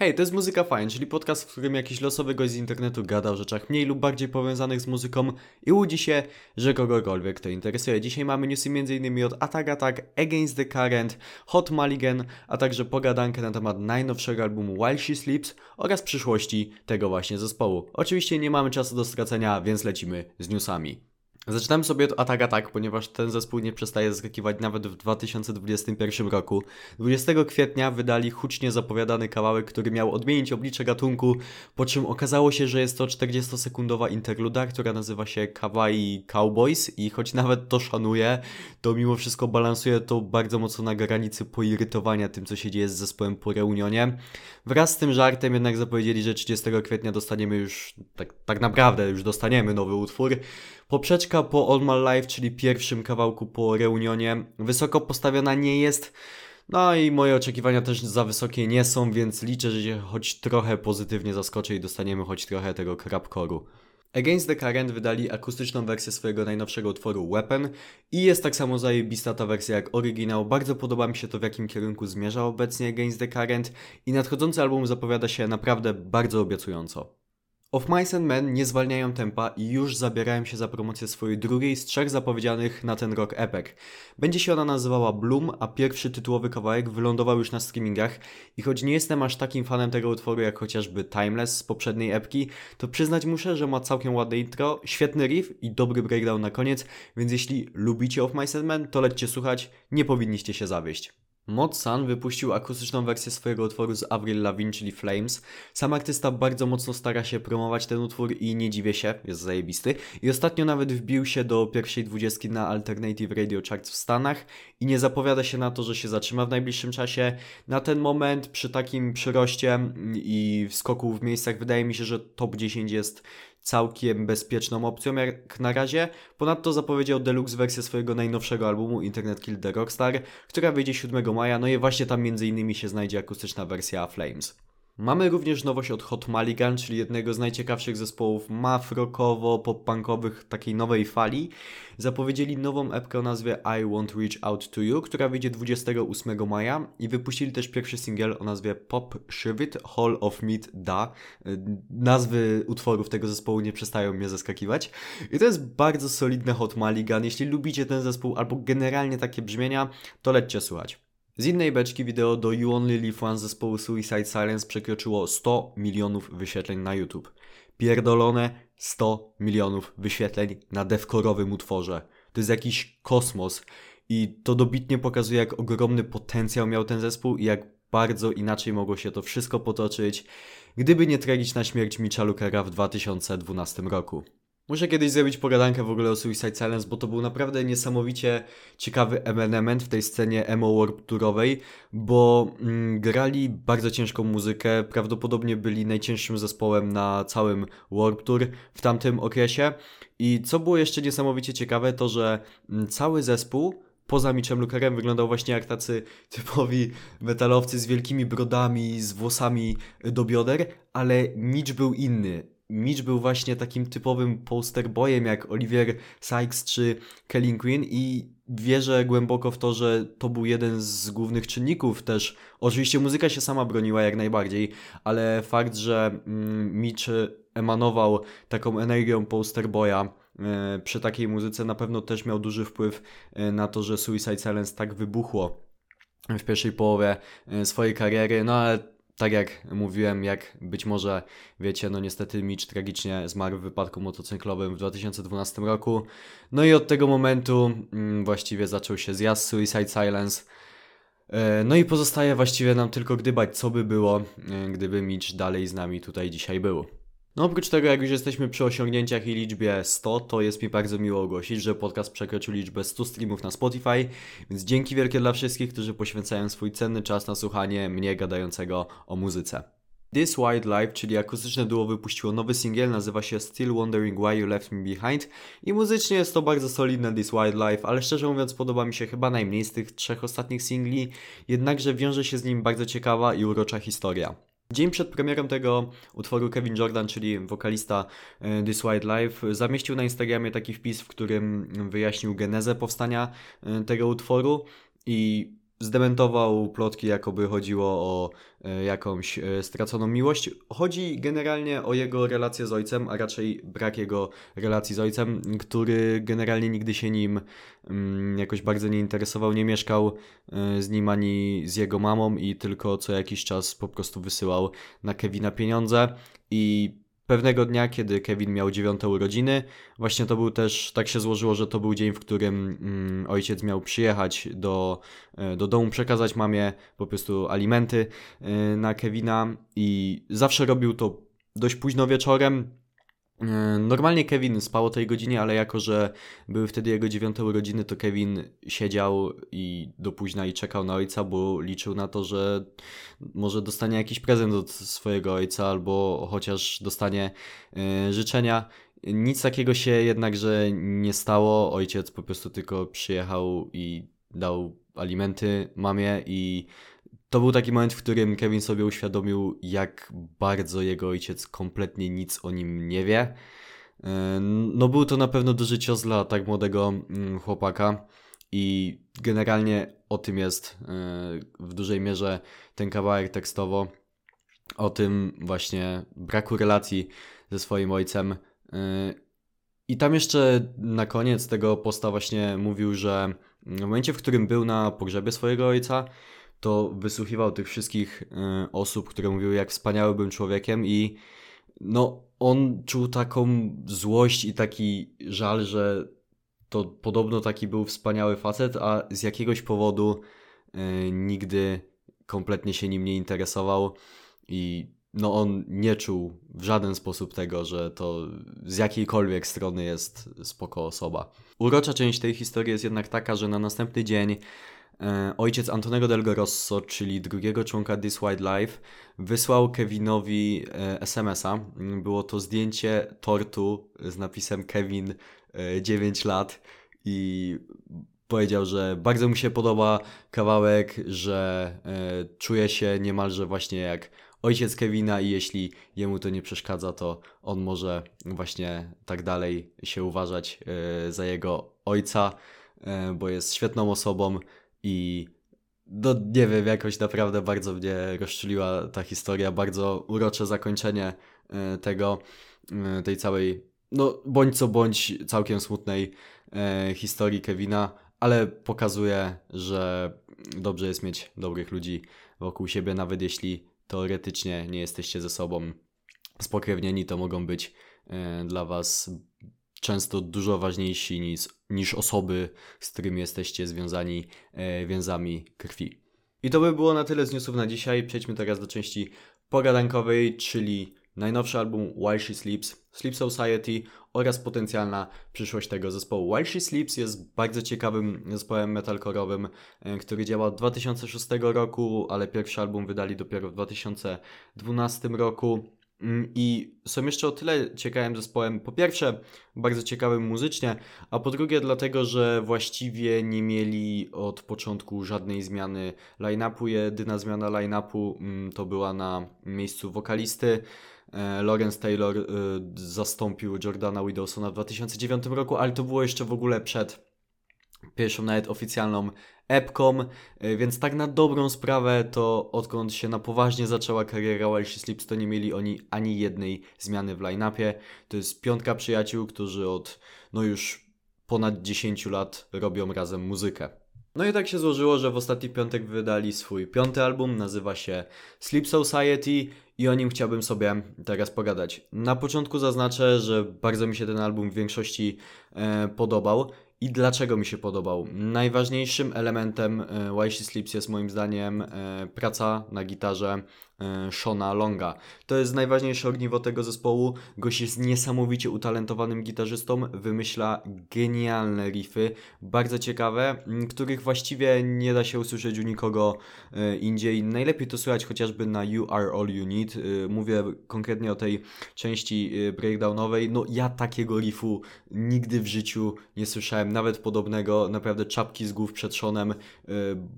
Hej, to jest Muzyka Fajna, czyli podcast, w którym jakiś losowy gość z internetu gada o rzeczach mniej lub bardziej powiązanych z muzyką i łudzi się, że kogokolwiek to interesuje. Dzisiaj mamy newsy m.in. od Attack Attack, Against the Current, Hot Mulligan, a także pogadankę na temat najnowszego albumu While She Sleeps oraz przyszłości tego właśnie zespołu. Oczywiście nie mamy czasu do stracenia, więc lecimy z newsami. Zaczynamy sobie od Attack Attack, ponieważ ten zespół nie przestaje zaskakiwać nawet w 2021 roku. 20 kwietnia wydali hucznie zapowiadany kawałek, który miał odmienić oblicze gatunku, po czym okazało się, że jest to 40-sekundowa interluda, która nazywa się Kawaii Cowboys i choć nawet to szanuję, to mimo wszystko balansuje to bardzo mocno na granicy poirytowania tym, co się dzieje z zespołem po reunionie. Wraz z tym żartem jednak zapowiedzieli, że 30 kwietnia dostaniemy już, tak, tak naprawdę już dostaniemy nowy utwór. Poprzeczka po All My Life, czyli pierwszym kawałku po reunionie, wysoko postawiona nie jest. No i moje oczekiwania też za wysokie nie są, więc liczę, że się choć trochę pozytywnie zaskoczę i dostaniemy choć trochę tego crapcore'u. Against the Current wydali akustyczną wersję swojego najnowszego utworu Weapon i jest tak samo zajebista ta wersja jak oryginał. Bardzo podoba mi się to w jakim kierunku zmierza obecnie Against the Current i nadchodzący album zapowiada się naprawdę bardzo obiecująco. Of Mice and Men nie zwalniają tempa i już zabierają się za promocję swojej drugiej z trzech zapowiedzianych na ten rok epek. Będzie się ona nazywała Bloom, a pierwszy tytułowy kawałek wylądował już na streamingach i choć nie jestem aż takim fanem tego utworu jak chociażby Timeless z poprzedniej epki, to przyznać muszę, że ma całkiem ładne intro, świetny riff i dobry breakdown na koniec, więc jeśli lubicie Of Mice and Men, to lećcie słuchać, nie powinniście się zawieść. Mod Sun wypuścił akustyczną wersję swojego utworu z Avril Lavigne, czyli Flames. Sam artysta bardzo mocno stara się promować ten utwór i nie dziwię się, jest zajebisty. I ostatnio nawet wbił się do pierwszej dwudziestki na Alternative Radio Charts w Stanach i nie zapowiada się na to, że się zatrzyma w najbliższym czasie. Na ten moment przy takim przyroście i skoku w miejscach wydaje mi się, że top 10 jest całkiem bezpieczną opcją jak na razie. Ponadto zapowiedział deluxe wersję swojego najnowszego albumu Internet Kill the Rockstar, która wyjdzie 7 maja, no i właśnie tam między innymi się znajdzie akustyczna wersja Flames. Mamy również nowość od Hot Mulligan, czyli jednego z najciekawszych zespołów math rockowo pop-punkowych takiej nowej fali. Zapowiedzieli nową epkę o nazwie I Won't Reach Out To You, która wyjdzie 28 maja i wypuścili też pierwszy singiel o nazwie Pop Shivit Hall of Meat Da. Nazwy utworów tego zespołu nie przestają mnie zaskakiwać. I to jest bardzo solidne Hot Mulligan. Jeśli lubicie ten zespół albo generalnie takie brzmienia, to lećcie słuchać. Z innej beczki wideo do You Only Live One zespołu Suicide Silence przekroczyło 100 milionów wyświetleń na YouTube. Pierdolone 100 milionów wyświetleń na devkorowym utworze. To jest jakiś kosmos i to dobitnie pokazuje, jak ogromny potencjał miał ten zespół i jak bardzo inaczej mogło się to wszystko potoczyć, gdyby nie tragiczna śmierć Mitcha Lookera w 2012 roku. Muszę kiedyś zrobić pogadankę w ogóle o Suicide Silence, bo to był naprawdę niesamowicie ciekawy element w tej scenie emo warp tourowej, bo mm, grali bardzo ciężką muzykę, prawdopodobnie byli najcięższym zespołem na całym warp tour w tamtym okresie. I co było jeszcze niesamowicie ciekawe, to że mm, cały zespół poza Mitchem Lukerem wyglądał właśnie jak tacy typowi metalowcy z wielkimi brodami, z włosami do bioder, ale Mitch był inny Mitch był właśnie takim typowym poster boyem jak Olivier Sykes czy Kelly Quinn i wierzę głęboko w to, że to był jeden z głównych czynników też. Oczywiście muzyka się sama broniła jak najbardziej, ale fakt, że mm, Mitch emanował taką energią poster boya e, przy takiej muzyce na pewno też miał duży wpływ e, na to, że Suicide Silence tak wybuchło w pierwszej połowie e, swojej kariery, no ale tak jak mówiłem, jak być może wiecie, no niestety Mitch tragicznie zmarł w wypadku motocyklowym w 2012 roku. No i od tego momentu mm, właściwie zaczął się zjazd Suicide Silence. E, no i pozostaje właściwie nam tylko gdybać, co by było, e, gdyby Mitch dalej z nami tutaj dzisiaj był. No oprócz tego, jak już jesteśmy przy osiągnięciach i liczbie 100, to jest mi bardzo miło ogłosić, że podcast przekroczył liczbę 100 streamów na Spotify, więc dzięki wielkie dla wszystkich, którzy poświęcają swój cenny czas na słuchanie mnie gadającego o muzyce. This Wildlife, czyli akustyczne duo wypuściło nowy singiel, nazywa się Still Wondering Why You Left Me Behind i muzycznie jest to bardzo solidne This Wildlife, ale szczerze mówiąc podoba mi się chyba najmniej z tych trzech ostatnich singli, jednakże wiąże się z nim bardzo ciekawa i urocza historia. Dzień przed premierą tego utworu Kevin Jordan, czyli wokalista e, This White Life, zamieścił na Instagramie taki wpis, w którym wyjaśnił genezę powstania e, tego utworu i zdementował plotki, jakoby chodziło o e, jakąś e, straconą miłość. Chodzi generalnie o jego relację z ojcem, a raczej brak jego relacji z ojcem, który generalnie nigdy się nim mm, jakoś bardzo nie interesował, nie mieszkał e, z nim ani z jego mamą i tylko co jakiś czas po prostu wysyłał na Kevina pieniądze i Pewnego dnia, kiedy Kevin miał dziewiąte urodziny, właśnie to był też, tak się złożyło, że to był dzień, w którym mm, ojciec miał przyjechać do, e, do domu, przekazać mamie po prostu alimenty y, na Kevina i zawsze robił to dość późno wieczorem, E, normalnie Kevin spał o tej godzinie, ale jako, że były wtedy jego dziewiąte urodziny, to Kevin siedział i do późna i czekał na ojca, bo liczył na to, że może dostanie jakiś prezent od swojego ojca, albo chociaż dostanie e, życzenia. Nic takiego się jednakże nie stało. Ojciec po prostu tylko przyjechał i dał alimenty mamie i to był taki moment, w którym Kevin sobie uświadomił, jak bardzo jego ojciec kompletnie nic o nim nie wie. E, no, był to na pewno duży cios dla tak młodego mm, chłopaka, i generalnie o tym jest e, w dużej mierze ten kawałek tekstowo. O tym właśnie braku relacji ze swoim ojcem. E, I tam jeszcze na koniec tego posta właśnie mówił, że w momencie, w którym był na pogrzebie swojego ojca, to wysłuchiwał tych wszystkich y, osób, które mówiły, jak wspaniały był człowiekiem i no, on czuł taką złość i taki żal, że to podobno taki był wspaniały facet, a z jakiegoś powodu y, nigdy kompletnie się nim nie interesował i no on nie czuł w żaden sposób tego, że to z jakiejkolwiek strony jest spoko osoba. Urocza część tej historii jest jednak taka, że na następny dzień ojciec Antonego Del Grosso, czyli drugiego członka This White Life, wysłał Kevinowi e, SMS-a. Było to zdjęcie tortu z napisem Kevin 9 e, lat i powiedział, że bardzo mu się podoba kawałek, że czuje się niemalże właśnie jak ojciec Kevina i jeśli jemu to nie przeszkadza, to on może właśnie tak dalej się uważać za jego ojca, bo jest świetną osobą i no nie wiem, jakoś naprawdę bardzo mnie rozczuliła ta historia, bardzo urocze zakończenie e, tego, e, tej całej, no bądź co bądź całkiem smutnej e, historii Kevina, ale pokazuje, że dobrze jest mieć dobrych ludzi wokół siebie, nawet jeśli teoretycznie nie jesteście ze sobą spokrewnieni, to mogą być dla Was często dużo ważniejsi niż, niż osoby, z którymi jesteście związani e, więzami krwi. I to by było na tyle z newsów na dzisiaj. Przejdźmy teraz do części pogadankowej, czyli najnowszy album While She Sleeps, Sleep Society oraz potencjalna przyszłość tego zespołu. While She Sleeps jest bardzo ciekawym zespołem metalcore'owym, e, który działa od 2006 roku, ale pierwszy album wydali dopiero w 2012 roku. Mm, I są jeszcze o tyle ciekawym zespołem. Po pierwsze, bardzo ciekawym muzycznie, a po drugie, dlatego, że właściwie nie mieli od początku żadnej zmiany line-upu. Jedyna zmiana line-upu mm, to była na miejscu wokalisty. E, Lawrence Taylor y, zastąpił Jordana Widowsona w 2009 roku, ale to było jeszcze w ogóle przed pierwszą nawet oficjalną epką, e, więc tak na dobrą sprawę to odkąd się na poważnie zaczęła kariera While She Sleeps, to nie mieli oni ani jednej zmiany w line-upie. To jest piątka przyjaciół, którzy od no już ponad 10 lat robią razem muzykę. No i tak się złożyło, że w ostatni piątek wydali swój piąty album, nazywa się Sleep Society i o nim chciałbym sobie teraz pogadać. Na początku zaznaczę, że bardzo mi się ten album w większości e, podobał i dlaczego mi się podobał. Najważniejszym elementem e, Why She Sleeps jest moim zdaniem e, praca na gitarze Shona Longa. To jest najważniejsze ogniwo tego zespołu. Gość jest niesamowicie utalentowanym gitarzystą, wymyśla genialne riffy, bardzo ciekawe, których właściwie nie da się usłyszeć u nikogo e, indziej. Najlepiej to słychać chociażby na You Are All You Need. E, mówię konkretnie o tej części breakdownowej. No ja takiego riffu nigdy w życiu nie słyszałem, nawet podobnego, naprawdę czapki z głów przed Shonem,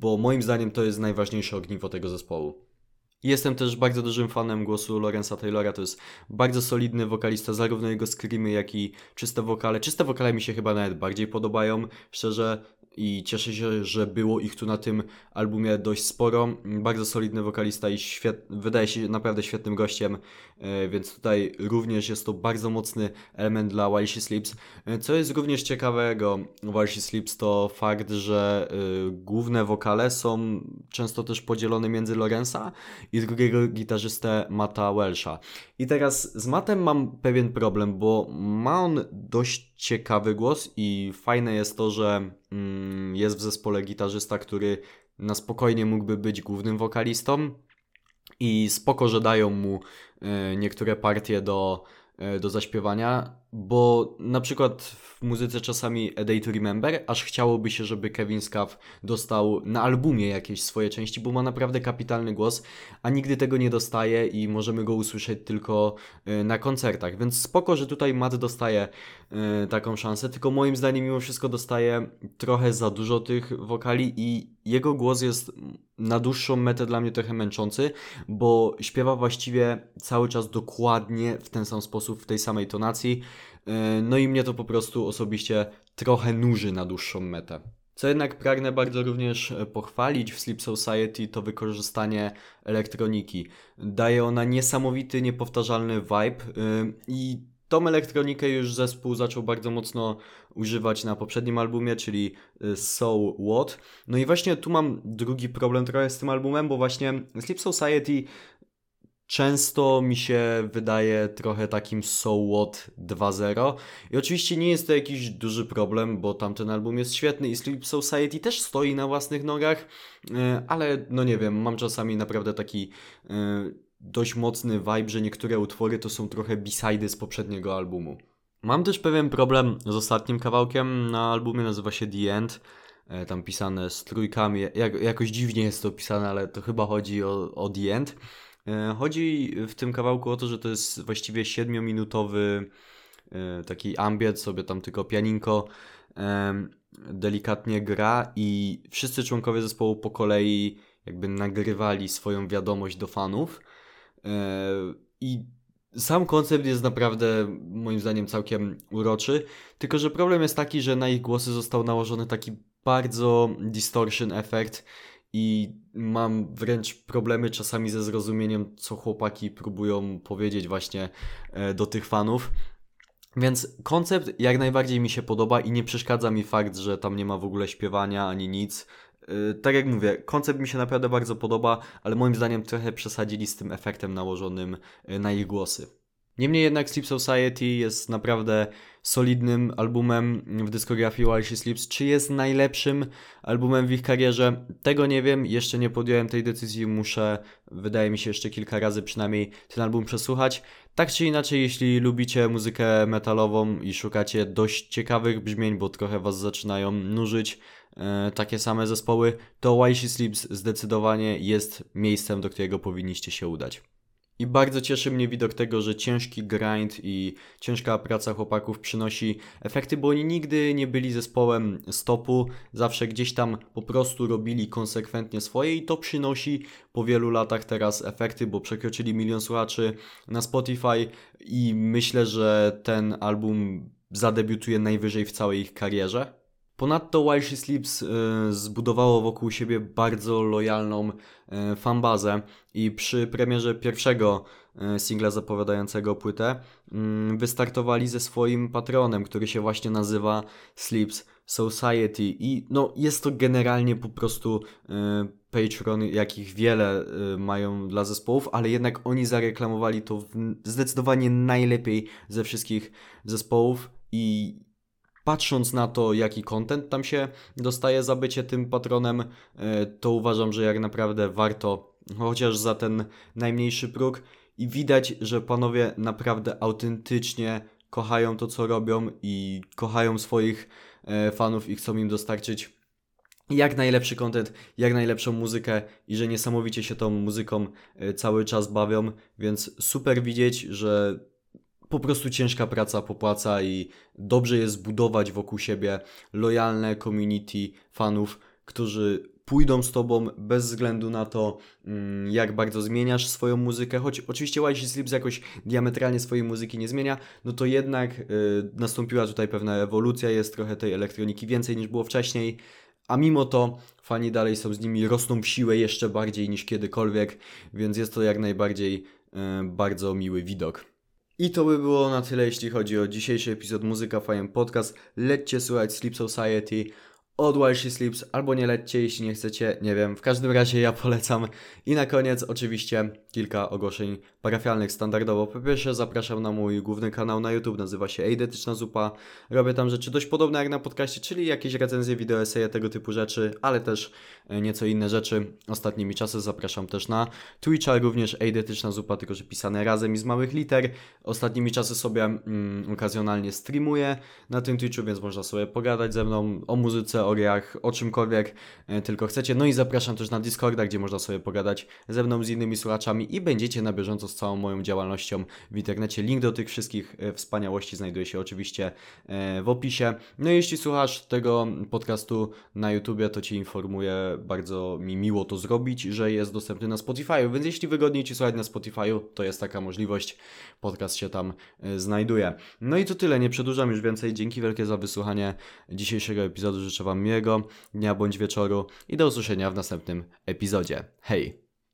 bo moim zdaniem to jest najważniejsze ogniwo tego zespołu. Jestem też bardzo dużym fanem głosu Lorenza Taylora, to jest bardzo solidny wokalista, zarówno jego screamy, jak i czyste wokale. Czyste wokale mi się chyba nawet bardziej podobają, szczerze, i cieszę się, że było ich tu na tym albumie dość sporo. Bardzo solidny wokalista i świet... wydaje się naprawdę świetnym gościem, e, więc tutaj również jest to bardzo mocny element dla While Sleeps. E, co jest również ciekawego While She Sleeps to fakt, że y, główne wokale są często też podzielone między Lorenza i drugiego gitarzystę Mata Welsha. I teraz z Matem mam pewien problem, bo ma on dość ciekawy głos i fajne jest to, że mm, jest w zespole gitarzysta, który na spokojnie mógłby być głównym wokalistą i spoko, że dają mu y, niektóre partie do E, do zaśpiewania, bo na przykład w muzyce czasami A Day to Remember, aż chciałoby się, żeby Kevin Scaff dostał na albumie jakieś swoje części, bo ma naprawdę kapitalny głos, a nigdy tego nie dostaje i możemy go usłyszeć tylko e, na koncertach, więc spoko, że tutaj Matt dostaje e, taką szansę, tylko moim zdaniem mimo wszystko dostaje trochę za dużo tych wokali i jego głos jest na dłuższą metę dla mnie trochę męczący, bo śpiewa właściwie cały czas dokładnie w ten sam sposób, w tej samej tonacji. E, no i mnie to po prostu osobiście trochę nuży na dłuższą metę. Co jednak pragnę bardzo również e, pochwalić w Sleep Society to wykorzystanie elektroniki. Daje ona niesamowity, niepowtarzalny vibe e, i Tą elektronikę już zespół zaczął bardzo mocno używać na poprzednim albumie, czyli So What. No i właśnie tu mam drugi problem trochę z tym albumem, bo właśnie Sleep Society często mi się wydaje trochę takim So What 2.0 i oczywiście nie jest to jakiś duży problem, bo tamten album jest świetny i Sleep Society też stoi na własnych nogach, y, ale no nie wiem, mam czasami naprawdę taki y, dość mocny vibe, że niektóre utwory to są trochę b-sidy z poprzedniego albumu. Mam też pewien problem z ostatnim kawałkiem na albumie, nazywa się The End. E, tam pisane z trójkami, jak, jakoś dziwnie jest to pisane, ale to chyba chodzi o, o The End. E, chodzi w tym kawałku o to, że to jest właściwie 7-minutowy e, taki ambient, sobie tam tylko pianinko delikatnie gra i wszyscy członkowie zespołu po kolei jakby nagrywali swoją wiadomość do fanów. E, I sam koncept jest naprawdę moim zdaniem całkiem uroczy, tylko że problem jest taki, że na ich głosy został nałożony taki bardzo distortion efekt i mam wręcz problemy czasami ze zrozumieniem, co chłopaki próbują powiedzieć właśnie e, do tych fanów. Więc koncept jak najbardziej mi się podoba i nie przeszkadza mi fakt, że tam nie ma w ogóle śpiewania ani nic. Y, tak jak mówię, koncept mi się naprawdę bardzo podoba, ale moim zdaniem trochę przesadzili z tym efektem nałożonym y, na ich głosy. Niemniej jednak Sleep Society jest naprawdę solidnym albumem w dyskografii While Sleeps. Czy jest najlepszym albumem w ich karierze? Tego nie wiem, jeszcze nie podjąłem tej decyzji, muszę, wydaje mi się, jeszcze kilka razy przynajmniej ten album przesłuchać. Tak czy inaczej, jeśli lubicie muzykę metalową i szukacie dość ciekawych brzmień, bo trochę was zaczynają nużyć, E, takie same zespoły, to Why She Sleeps zdecydowanie jest miejscem, do którego powinniście się udać. I bardzo cieszy mnie widok tego, że ciężki grind i ciężka praca chłopaków przynosi efekty, bo oni nigdy nie byli zespołem stopu, zawsze gdzieś tam po prostu robili konsekwentnie swoje i to przynosi po wielu latach teraz efekty, bo przekroczyli milion słuchaczy na Spotify i myślę, że ten album zadebiutuje najwyżej w całej ich karierze. Ponadto While Sleeps y, zbudowało wokół siebie bardzo lojalną y, fanbazę i przy premierze pierwszego y, singla zapowiadającego płytę mm, wystartowali ze swoim patronem, który się właśnie nazywa Sleeps Society i no jest to generalnie po prostu Patreon, jakich wiele mają dla zespołów, ale jednak oni zareklamowali to zdecydowanie najlepiej ze wszystkich zespołów i patrząc na to, jaki content tam się dostaje za bycie tym patronem, e, to uważam, że jak naprawdę warto, chociaż za ten najmniejszy próg. I widać, że panowie naprawdę autentycznie kochają to, co robią i kochają swoich e, fanów i chcą im dostarczyć jak najlepszy content, jak najlepszą muzykę i że niesamowicie się tą muzyką e, cały czas bawią, więc super widzieć, że po prostu ciężka praca popłaca i dobrze jest budować wokół siebie lojalne community fanów, którzy pójdą z tobą bez względu na to, mm, jak bardzo zmieniasz swoją muzykę, choć oczywiście White Sleeps jakoś diametralnie swojej muzyki nie zmienia, no to jednak y, nastąpiła tutaj pewna ewolucja, jest trochę tej elektroniki więcej niż było wcześniej, a mimo to fani dalej są z nimi, rosną w siłę jeszcze bardziej niż kiedykolwiek, więc jest to jak najbardziej y, bardzo miły widok. I to by było na tyle, jeśli chodzi o dzisiejszy epizod Muzyka Fajem Podcast. Lećcie słuchać Sleep Society od While She Sleeps, albo nie lećcie, jeśli nie chcecie, nie wiem. W każdym razie ja polecam. I na koniec oczywiście kilka ogłoszeń parafialnych standardowo. Po pierwsze zapraszam na mój główny kanał na YouTube, nazywa się Eidetyczna Zupa. Robię tam rzeczy dość podobne jak na podcaście, czyli jakieś recenzje, wideo, eseje, tego typu rzeczy, ale też e, nieco inne rzeczy. Ostatnimi czasy zapraszam też na Twitcha, również Eidetyczna Zupa, tylko że pisane razem i z małych liter. Ostatnimi czasy sobie mm, okazjonalnie streamuję na tym Twitchu, więc można sobie pogadać ze mną o muzyce, o grach, o czymkolwiek e, tylko chcecie. No i zapraszam też na Discorda, gdzie można sobie pogadać ze mną, z innymi słuchaczami i będziecie na bieżąco z całą moją działalnością w internecie. Link do tych wszystkich e, wspaniałości znajduje się oczywiście e, w opisie. No i jeśli słuchasz tego podcastu na YouTubie, to Ci informuję, bardzo mi miło to zrobić, że jest dostępny na Spotify, więc jeśli wygodniej Ci słuchać na Spotify, to jest taka możliwość. Podcast się tam znajduje. No i to tyle, nie przedłużam już więcej. Dzięki wielkie za wysłuchanie dzisiejszego epizodu. Życzę Wam miłego dnia bądź wieczoru i do usłyszenia w następnym epizodzie. Hej!